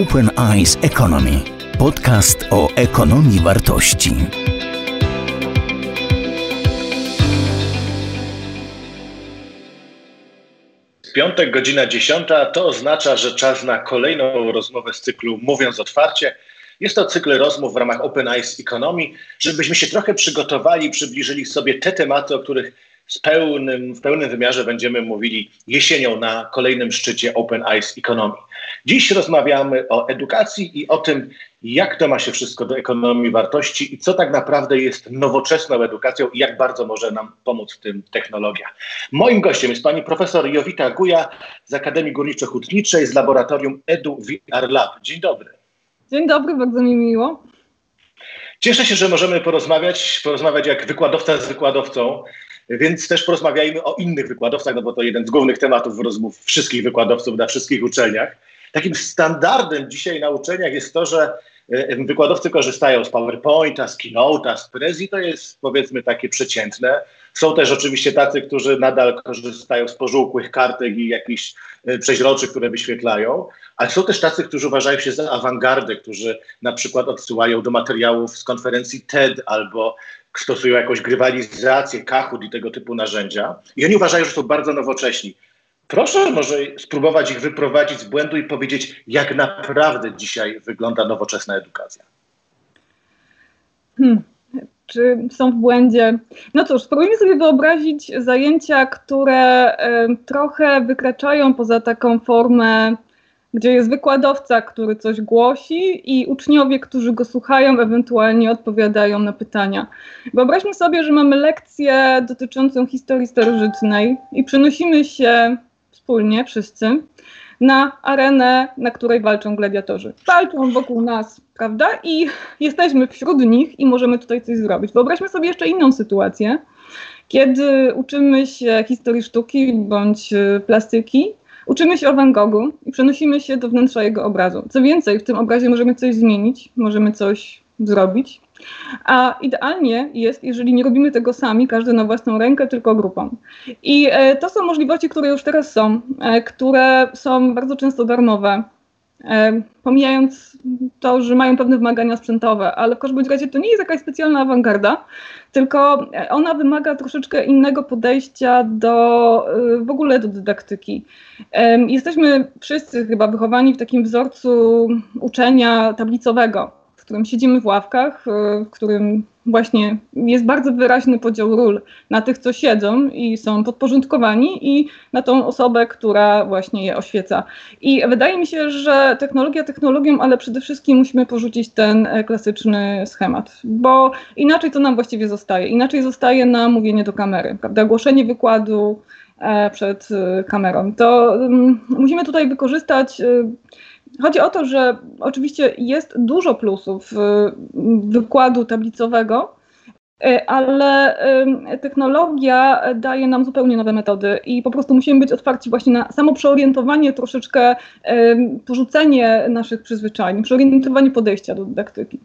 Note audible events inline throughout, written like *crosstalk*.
Open Eyes Economy. Podcast o ekonomii wartości. Piątek, godzina dziesiąta, to oznacza, że czas na kolejną rozmowę z cyklu Mówiąc Otwarcie. Jest to cykl rozmów w ramach Open Eyes Economy, żebyśmy się trochę przygotowali, przybliżyli sobie te tematy, o których z pełnym, w pełnym wymiarze będziemy mówili jesienią na kolejnym szczycie Open Eyes Economy. Dziś rozmawiamy o edukacji i o tym, jak to ma się wszystko do ekonomii wartości i co tak naprawdę jest nowoczesną edukacją i jak bardzo może nam pomóc w tym technologia. Moim gościem jest pani profesor Jowita Guja z Akademii Górniczo-Hutniczej z laboratorium Edu VR Lab. Dzień dobry. Dzień dobry, bardzo mi miło. Cieszę się, że możemy porozmawiać, porozmawiać jak wykładowca z wykładowcą, więc też porozmawiajmy o innych wykładowcach, no bo to jeden z głównych tematów rozmów wszystkich wykładowców na wszystkich uczelniach. Takim standardem dzisiaj na uczelniach jest to, że e, wykładowcy korzystają z PowerPointa, z Keynote'a, z Prezi, to jest powiedzmy takie przeciętne. Są też oczywiście tacy, którzy nadal korzystają z pożółkłych kartek i jakichś e, przeźroczy, które wyświetlają, ale są też tacy, którzy uważają się za awangardę, którzy na przykład odsyłają do materiałów z konferencji TED albo stosują jakąś grywalizację, Kahoot i tego typu narzędzia. I oni uważają, że są bardzo nowocześni. Proszę może spróbować ich wyprowadzić z błędu i powiedzieć, jak naprawdę dzisiaj wygląda nowoczesna edukacja. Hmm. Czy są w błędzie? No cóż, spróbujmy sobie wyobrazić zajęcia, które y, trochę wykraczają poza taką formę gdzie jest wykładowca, który coś głosi i uczniowie, którzy go słuchają, ewentualnie odpowiadają na pytania. Wyobraźmy sobie, że mamy lekcję dotyczącą historii starożytnej i przenosimy się wspólnie, wszyscy, na arenę, na której walczą gladiatorzy. Walczą wokół nas, prawda? I jesteśmy wśród nich i możemy tutaj coś zrobić. Wyobraźmy sobie jeszcze inną sytuację, kiedy uczymy się historii sztuki bądź plastyki Uczymy się o Van Goghu i przenosimy się do wnętrza jego obrazu. Co więcej, w tym obrazie możemy coś zmienić, możemy coś zrobić. A idealnie jest, jeżeli nie robimy tego sami, każdy na własną rękę, tylko grupą. I e, to są możliwości, które już teraz są, e, które są bardzo często darmowe. E, pomijając to, że mają pewne wymagania sprzętowe, ale w każdym razie to nie jest jakaś specjalna awangarda, tylko ona wymaga troszeczkę innego podejścia do w ogóle do dydaktyki. Jesteśmy wszyscy chyba wychowani w takim wzorcu uczenia tablicowego, w którym siedzimy w ławkach, w którym właśnie jest bardzo wyraźny podział ról na tych, co siedzą i są podporządkowani i na tą osobę, która właśnie je oświeca. I wydaje mi się, że technologia technologią, ale przede wszystkim musimy porzucić ten e, klasyczny schemat, bo inaczej to nam właściwie zostaje. Inaczej zostaje nam mówienie do kamery, prawda? Głoszenie wykładu e, przed e, kamerą. To um, musimy tutaj wykorzystać Chodzi o to, że oczywiście jest dużo plusów y, wykładu tablicowego, y, ale technologia daje nam zupełnie nowe metody i po prostu musimy być otwarci właśnie na samo przeorientowanie, troszeczkę porzucenie naszych przyzwyczajeń, przeorientowanie podejścia do dydaktyki.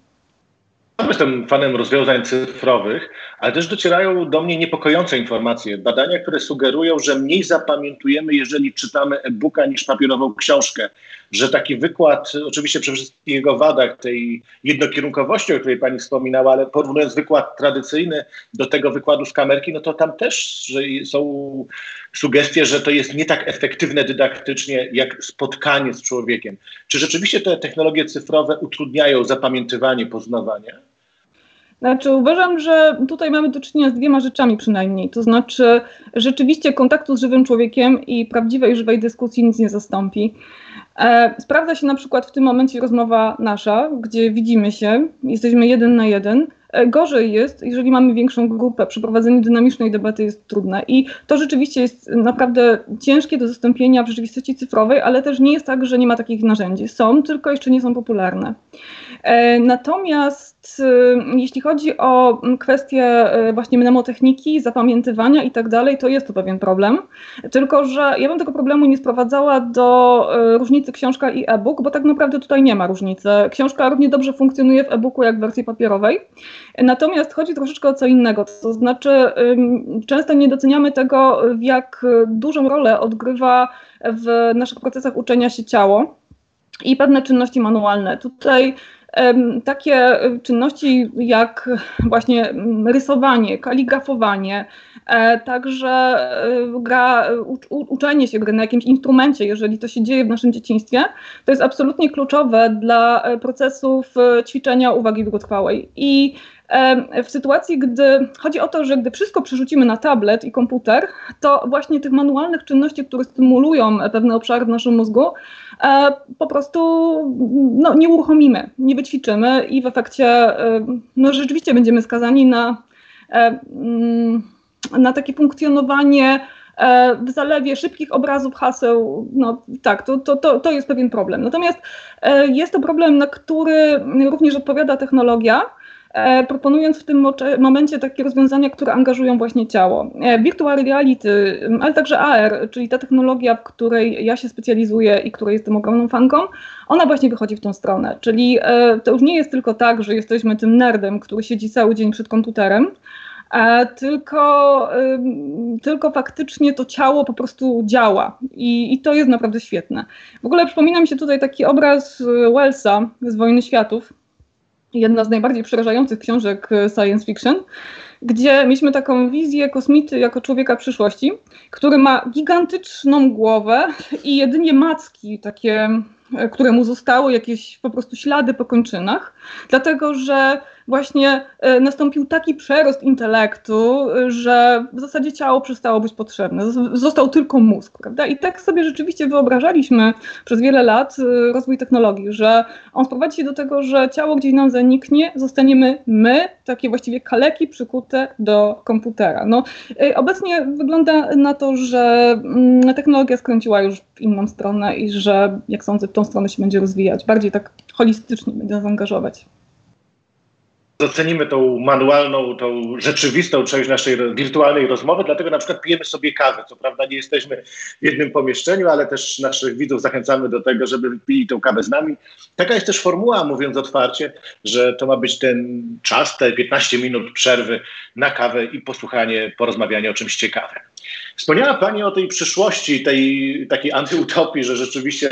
Jestem fanem rozwiązań cyfrowych, ale też docierają do mnie niepokojące informacje. Badania, które sugerują, że mniej zapamiętujemy, jeżeli czytamy e-booka niż papierową książkę. Że taki wykład, oczywiście przy wszystkich jego wadach, tej jednokierunkowości, o której pani wspominała, ale porównując wykład tradycyjny do tego wykładu z kamerki, no to tam też są sugestie, że to jest nie tak efektywne dydaktycznie jak spotkanie z człowiekiem. Czy rzeczywiście te technologie cyfrowe utrudniają zapamiętywanie, poznawanie? Znaczy, uważam, że tutaj mamy do czynienia z dwiema rzeczami przynajmniej. To znaczy, rzeczywiście kontaktu z żywym człowiekiem i prawdziwej, żywej dyskusji nic nie zastąpi. E, sprawdza się na przykład w tym momencie rozmowa nasza, gdzie widzimy się, jesteśmy jeden na jeden. E, gorzej jest, jeżeli mamy większą grupę. Przeprowadzenie dynamicznej debaty jest trudne i to rzeczywiście jest naprawdę ciężkie do zastąpienia w rzeczywistości cyfrowej, ale też nie jest tak, że nie ma takich narzędzi. Są, tylko jeszcze nie są popularne. E, natomiast jeśli chodzi o kwestie właśnie mnemotechniki, zapamiętywania i tak dalej, to jest to pewien problem. Tylko, że ja bym tego problemu nie sprowadzała do różnicy książka i e-book, bo tak naprawdę tutaj nie ma różnicy. Książka równie dobrze funkcjonuje w e-booku jak w wersji papierowej. Natomiast chodzi troszeczkę o co innego. To znaczy, często nie doceniamy tego, jak dużą rolę odgrywa w naszych procesach uczenia się ciało. i pewne czynności manualne. Tutaj takie czynności jak właśnie rysowanie, kaligrafowanie, e, także e, gra, uczenie się gry na jakimś instrumencie, jeżeli to się dzieje w naszym dzieciństwie, to jest absolutnie kluczowe dla e, procesów ćwiczenia uwagi długotrwałej. I w sytuacji, gdy chodzi o to, że gdy wszystko przerzucimy na tablet i komputer, to właśnie tych manualnych czynności, które stymulują pewne obszary w naszym mózgu, e, po prostu no, nie uruchomimy, nie wyćwiczymy i w efekcie no, rzeczywiście będziemy skazani na, e, mm, na takie funkcjonowanie e, w zalewie szybkich obrazów, haseł, no tak, to, to, to, to jest pewien problem. Natomiast jest to problem, na który również odpowiada technologia, E, proponując w tym momencie takie rozwiązania, które angażują właśnie ciało. E, virtual reality, ale także AR, czyli ta technologia, w której ja się specjalizuję i której jestem ogromną fanką, ona właśnie wychodzi w tą stronę. Czyli e, to już nie jest tylko tak, że jesteśmy tym nerdem, który siedzi cały dzień przed komputerem, tylko, tylko faktycznie to ciało po prostu działa I, i to jest naprawdę świetne. W ogóle przypomina mi się tutaj taki obraz Wellsa z Wojny Światów, jedna z najbardziej przerażających książek e, science fiction, gdzie mieliśmy taką wizję kosmity jako człowieka przyszłości, który ma gigantyczną głowę i jedynie macki takie, e, które mu zostały, jakieś po prostu ślady po kończynach, dlatego że właśnie e, nastąpił taki przerost intelektu, że w zasadzie ciało przestało być potrzebne. Został tylko mózg, prawda? I tak sobie rzeczywiście wyobrażaliśmy przez wiele lat e, rozwój technologii, że on sprowadzi się do tego, że ciało gdzieś nam zaniknie, zostaniemy my, takie właściwie kaleki przykute do komputera. No, e, obecnie wygląda na to, że mm, technologia skręciła już w inną stronę i że, jak sądzę, w tą stronę się będzie rozwijać. Bardziej tak holistycznie będzie zaangażować docenimy tą manualną, tą rzeczywistą część naszej wirtualnej rozmowy, dlatego na przykład pijemy sobie kawę. Co prawda nie jesteśmy w jednym pomieszczeniu, ale też naszych widzów zachęcamy do tego, żeby pili tą kawę z nami. Taka jest też formuła, mówiąc otwarcie, że to ma być ten czas, te 15 minut przerwy na kawę i posłuchanie, porozmawianie o czymś ciekawym. Wspomniała Pani o tej przyszłości, tej takiej antyutopii, że rzeczywiście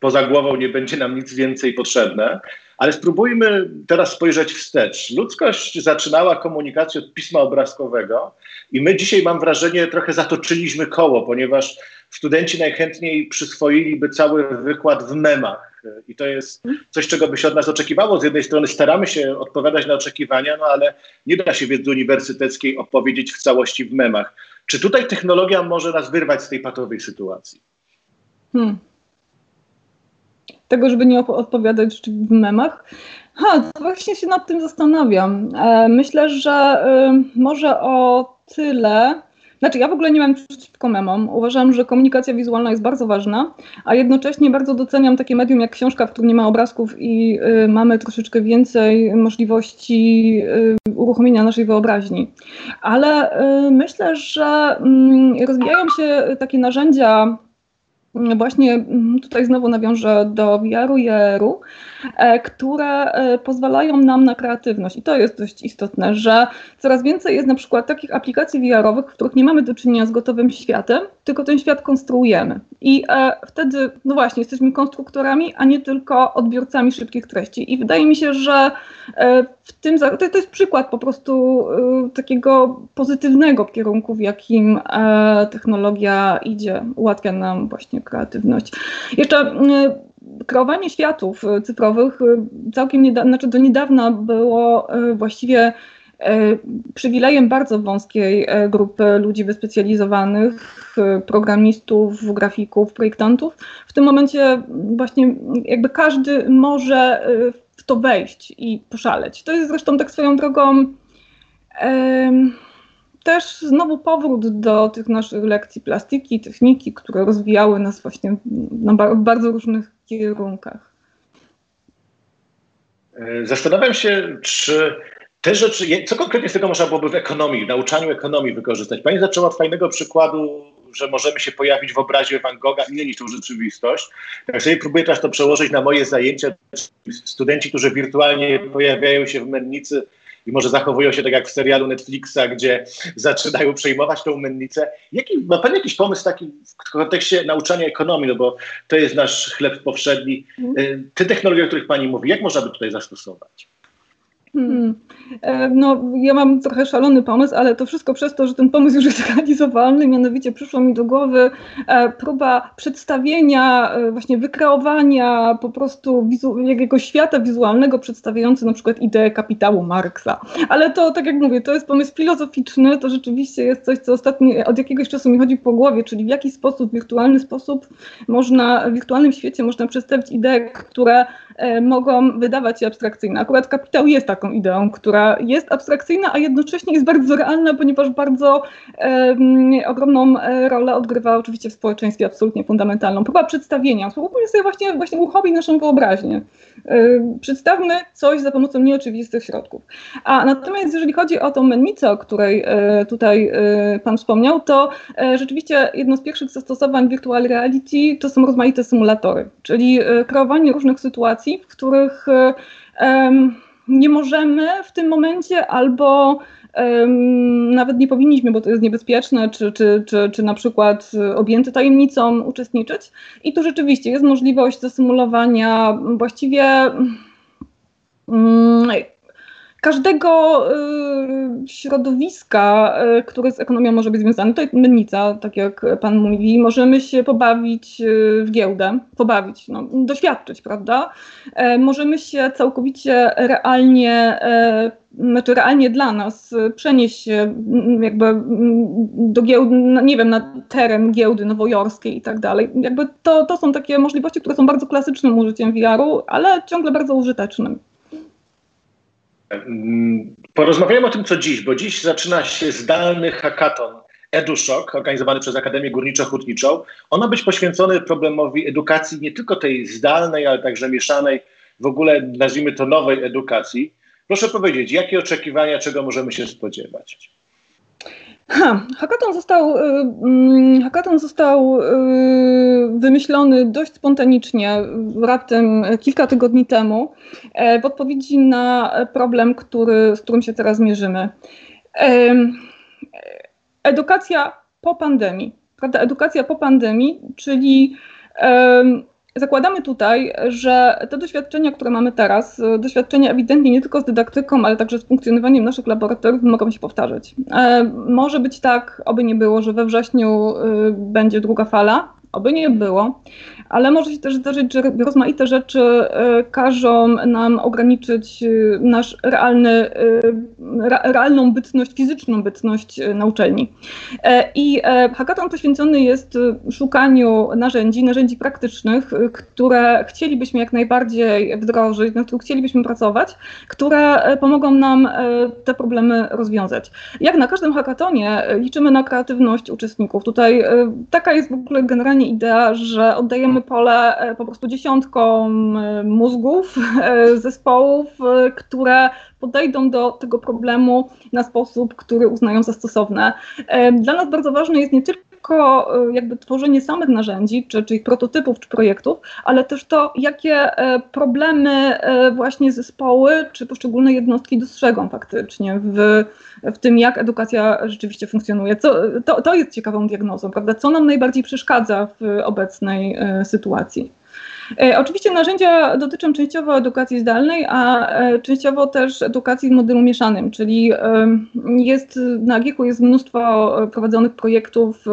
poza głową nie będzie nam nic więcej potrzebne. Ale spróbujmy teraz spojrzeć wstecz. Ludzkość zaczynała komunikację od pisma obrazkowego i my dzisiaj, mam wrażenie, trochę zatoczyliśmy koło, ponieważ studenci najchętniej przyswoiliby cały wykład w memach. I to jest coś, czego by się od nas oczekiwało. Z jednej strony staramy się odpowiadać na oczekiwania, no ale nie da się wiedzy uniwersyteckiej opowiedzieć w całości w memach. Czy tutaj technologia może nas wyrwać z tej patowej sytuacji? Hmm tego, żeby nie odpowiadać w memach. Ha, właśnie się nad tym zastanawiam. E, myślę, że y, może o tyle. Znaczy, ja w ogóle nie mam przeciwko memom. Uważam, że komunikacja wizualna jest bardzo ważna, a jednocześnie bardzo doceniam takie medium jak książka, w którym nie ma obrazków i y, mamy troszeczkę więcej możliwości y, uruchomienia naszej wyobraźni. Ale y, myślę, że y, rozwijają się takie narzędzia właśnie mm, tutaj znowu nawiążę do VR-u i AR-u, e, które e, pozwalają nam na kreatywność. I to jest dość istotne, że coraz więcej jest na przykład takich aplikacji VR-owych, w których nie mamy do czynienia z gotowym światem, tylko ten świat konstruujemy. I e, wtedy, no właśnie, jesteśmy konstruktorami, a nie tylko odbiorcami szybkich treści. I wydaje mi się, że w tym, to, to jest przykład po prostu takiego pozytywnego kierunku, w jakim technologia idzie, ułatwia nam właśnie kreatywność. Jeszcze y, kreowanie światów y, cyfrowych y, całkiem niedawno, znaczy do niedawna było właściwie przywilejem bardzo wąskiej grupy ludzi wyspecjalizowanych, programistów, grafików, projektantów. W tym momencie właśnie jakby każdy może w to wejść i poszaleć. To jest zresztą tak swoją drogą też znowu powrót do tych naszych lekcji plastiki, techniki, które rozwijały nas właśnie na bardzo różnych kierunkach. E, zastanawiam się, czy te rzeczy, co konkretnie z tego można byłoby w ekonomii, w nauczaniu ekonomii wykorzystać? Pani zaczęła od fajnego przykładu, że możemy się pojawić w obrazie Van Gogha i mieć tą rzeczywistość. Jak sobie próbuję teraz to przełożyć na moje zajęcia, studenci, którzy wirtualnie pojawiają się w mennicy i może zachowują się tak jak w serialu Netflixa, gdzie zaczynają przejmować tą mennicę. Jaki, ma Pan jakiś pomysł taki w kontekście nauczania ekonomii, no bo to jest nasz chleb powszedni. Mhm. Te technologie, o których Pani mówi, jak można by tutaj zastosować? Hmm. E, no, ja mam trochę szalony pomysł, ale to wszystko przez to, że ten pomysł *laughs* już jest realizowalny. Mianowicie przyszło mi do głowy e, próba przedstawienia, e, właśnie wykreowania po prostu wizu- jakiegoś świata wizualnego przedstawiający na przykład ideę kapitału Marksa. Ale to, tak jak mówię, to jest pomysł filozoficzny, to rzeczywiście jest coś, co ostatnio od jakiegoś czasu mi chodzi po głowie, czyli w jaki sposób, wirtualny sposób można, w wirtualnym świecie można przedstawić idee, które mogą wydawać się abstrakcyjne. Akurat kapitał jest taką ideą, która jest abstrakcyjna, a jednocześnie jest bardzo realna, ponieważ bardzo ogromną e, rolę odgrywa oczywiście w społeczeństwie absolutnie fundamentalną. Próba przedstawienia. Spróbujmy sobie właśnie, właśnie uchowić naszą wyobraźnię. Yy, przedstawmy coś za pomocą nieoczywistych środków. A natomiast jeżeli chodzi o tą mennicę, o której yy, tutaj yy, Pan wspomniał, to rzeczywiście jedno z pierwszych zastosowań virtual reality to są rozmaite symulatory, czyli kreowanie różnych sytuacji, w których nie możemy w tym momencie albo nawet nie powinniśmy, bo to jest niebezpieczne, czy, czy, czy, czy na przykład objęte tajemnicą uczestniczyć. I tu rzeczywiście jest możliwość zasymulowania właściwie mm, każdego y, środowiska, y, które z ekonomią może być związane. To jest mennica, tak jak Pan mówi. Możemy się pobawić y, w giełdę, pobawić, no, doświadczyć, prawda? E, możemy się całkowicie realnie e, znaczy realnie dla nas przenieść się jakby do giełdy, nie wiem, na teren giełdy nowojorskiej i tak dalej. Jakby to, to są takie możliwości, które są bardzo klasycznym użyciem VR-u, ale ciągle bardzo użytecznym. Porozmawiamy o tym, co dziś, bo dziś zaczyna się zdalny hackathon EduShock, organizowany przez Akademię Górniczo-Hutniczą. On ma być poświęcony problemowi edukacji, nie tylko tej zdalnej, ale także mieszanej, w ogóle nazwijmy to nowej edukacji. Proszę powiedzieć, jakie oczekiwania, czego możemy się spodziewać? Ha, hackathon został, hackathon został y, wymyślony dość spontanicznie, raptem kilka tygodni temu, e, w odpowiedzi na problem, który, z którym się teraz mierzymy. E, edukacja po pandemii, prawda? Edukacja po pandemii, czyli Zakładamy tutaj, że te doświadczenia, które mamy teraz, doświadczenia ewidentnie nie tylko z dydaktyką, ale także z funkcjonowaniem naszych laboratoriów, mogą się powtarzać. E, może być tak, oby nie było, że we wrześniu y, będzie druga fala, oby nie było, ale może się też zdarzyć, że rozmaite rzeczy e, każą nam ograniczyć e, nasz realny, e, realną bytność, fizyczną bytność na uczelni. I hackathon poświęcony jest szukaniu narzędzi, narzędzi praktycznych, które chcielibyśmy jak najbardziej wdrożyć, nad których chcielibyśmy pracować, które pomogą nam te problemy rozwiązać. Jak na każdym hackatonie liczymy na kreatywność uczestników. Tutaj taka jest w ogóle generalnie idea, że oddajemy pole e, po prostu dziesiątkom e, mózgów, *laughs* e, zespołów, które podejdą do tego problemu na sposób, który uznają za stosowne. Dla nas bardzo ważne jest nie tylko tylko jakby tworzenie samych narzędzi, czy, czy ich prototypów, czy projektów, ale też to, jakie problemy właśnie zespoły, czy poszczególne jednostki dostrzegą faktycznie w, w tym, jak edukacja rzeczywiście funkcjonuje. Co, to, to jest ciekawą diagnozą, prawda? Co nam najbardziej przeszkadza w obecnej e, sytuacji? E, oczywiście narzędzia dotyczą częściowo edukacji zdalnej, a e, częściowo też edukacji w modelu mieszanym, czyli jest, na GIEK-u jest mnóstwo prowadzonych projektów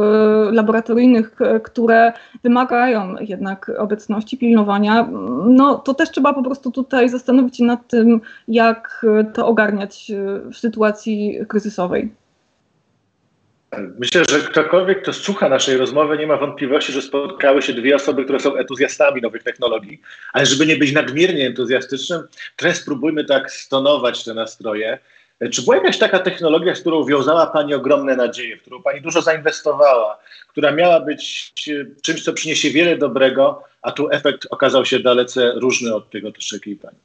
laboratoryjnych, które wymagają jednak obecności, pilnowania. No to też trzeba po prostu tutaj zastanowić się nad tym, jak to ogarniać w sytuacji kryzysowej. Myślę, że ktokolwiek, kto słucha naszej rozmowy, nie ma wątpliwości, że spotkały się dwie osoby, które są entuzjastami nowych technologii, ale żeby nie być nadmiernie entuzjastycznym, trochę spróbujmy tak stonować te nastroje. Czy była jakaś taka technologia, z którą wiązała Pani ogromne nadzieje, w którą Pani dużo zainwestowała, która miała być czymś, co przyniesie wiele dobrego, a tu efekt okazał się dalece różny od tego oczekiwań?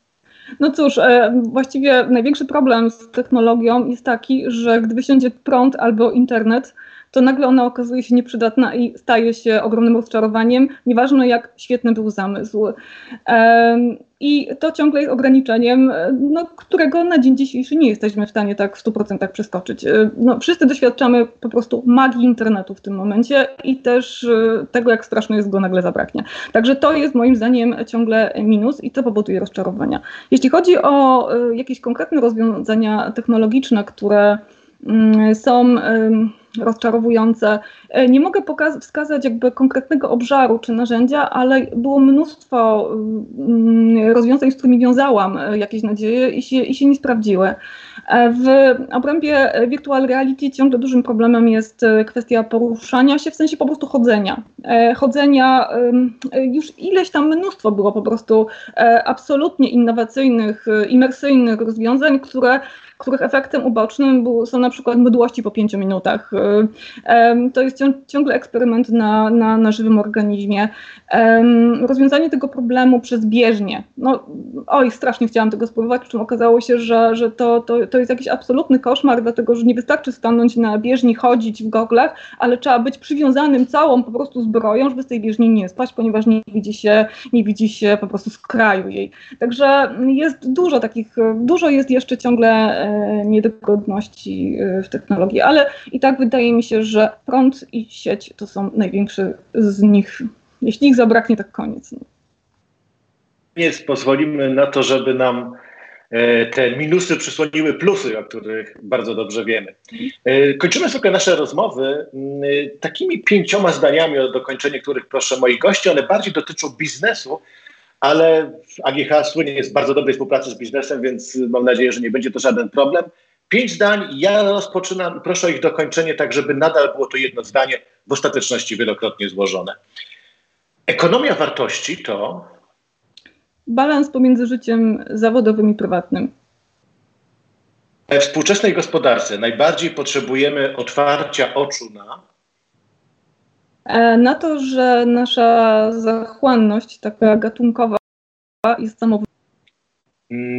No cóż, e, właściwie największy problem z technologią jest taki, że gdy wysiądzie prąd albo internet, to nagle ona okazuje się nieprzydatna i staje się ogromnym rozczarowaniem, nieważne jak świetny był zamysł. I to ciągle jest ograniczeniem, no, którego na dzień dzisiejszy nie jesteśmy w stanie tak w 100% przeskoczyć. No, wszyscy doświadczamy po prostu magii internetu w tym momencie i też e, tego, jak straszno jest go nagle zabraknie. Także to jest moim zdaniem ciągle minus i to powoduje rozczarowania. Jeśli chodzi o e, jakieś konkretne rozwiązania technologiczne, które są rozczarowujące. E, nie mogę wskazać jakby konkretnego obszaru czy narzędzia, ale było mnóstwo mm, rozwiązań, z którymi wiązałam e, jakieś nadzieje i się, i się nie sprawdziły. E, w obrębie virtual reality ciągle dużym problemem jest kwestia poruszania się, w sensie po prostu chodzenia. Chodzenia, już ileś tam mnóstwo było po prostu absolutnie innowacyjnych, imersyjnych rozwiązań, które których efektem ubocznym są na przykład mydłości po pięciu minutach. Y, to jest ciągle eksperyment na, na, na żywym organizmie. Rozwiązanie tego problemu przez bieżnię. No, oj, strasznie chciałam tego spróbować, przy czym okazało się, że, że to, to, to jest jakiś absolutny koszmar, dlatego że nie wystarczy stanąć na bieżni, chodzić w goglach, ale trzeba być przywiązanym całą po prostu zbroją, żeby z tej bieżni nie spać, ponieważ nie widzi się, nie widzi się po prostu z kraju jej. Także jest dużo takich, dużo jest jeszcze ciągle niedogodności e, w technologii, ale i tak wydaje mi się, że prąd i sieć to są największe z nich. Jeśli ich zabraknie, tak koniec. Nie pozwolimy na to, żeby nam e, te minusy przysłoniły plusy, o których bardzo dobrze wiemy. Kończymy sobie nasze rozmowy takimi pięcioma zdaniami, o dokończenie których proszę moich gości. One bardziej dotyczą biznesu, ale AGH słynie z bardzo dobrej współpracy z biznesem, więc mam nadzieję, że nie będzie to żaden problem. Pięć zdań, ja rozpoczynam, proszę o ich dokończenie, tak żeby nadal było to jedno zdanie, w ostateczności wielokrotnie złożone. Ekonomia wartości to. Balans pomiędzy życiem zawodowym i prywatnym. We współczesnej gospodarce najbardziej potrzebujemy otwarcia oczu na na to, że nasza zachłanność taka gatunkowa jest samowolna.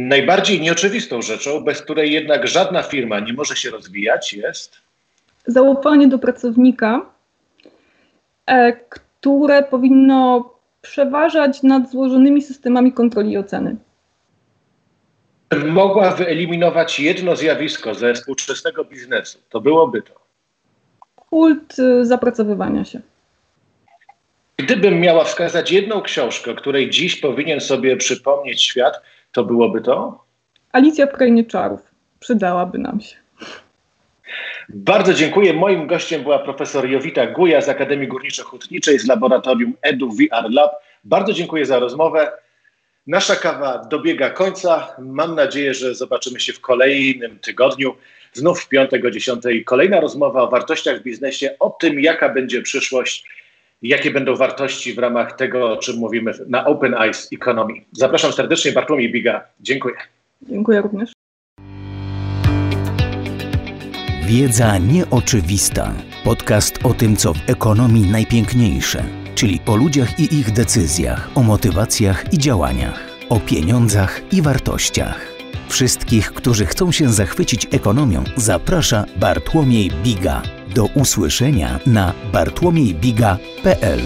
Najbardziej nieoczywistą rzeczą, bez której jednak żadna firma nie może się rozwijać, jest zaufanie do pracownika, e, które powinno przeważać nad złożonymi systemami kontroli i oceny. Mogła wyeliminować jedno zjawisko ze współczesnego biznesu. To byłoby to. Kult y, zapracowywania się. Gdybym miała wskazać jedną książkę, której dziś powinien sobie przypomnieć świat, to byłoby to? Alicja w Krainie Czarów. Przydałaby nam się. Bardzo dziękuję. Moim gościem była profesor Jowita Guja z Akademii Górniczo-Hutniczej z laboratorium EDU VR Lab. Bardzo dziękuję za rozmowę. Nasza kawa dobiega końca. Mam nadzieję, że zobaczymy się w kolejnym tygodniu. Znów w piątek o 10. Kolejna rozmowa o wartościach w biznesie, o tym, jaka będzie przyszłość jakie będą wartości w ramach tego, o czym mówimy na Open Eyes Economy. Zapraszam serdecznie, Bartłomiej Biga. Dziękuję. Dziękuję również. Wiedza nieoczywista. Podcast o tym, co w ekonomii najpiękniejsze, czyli o ludziach i ich decyzjach, o motywacjach i działaniach, o pieniądzach i wartościach. Wszystkich, którzy chcą się zachwycić ekonomią, zaprasza Bartłomiej Biga. Do usłyszenia na bartłomiejbiga.pl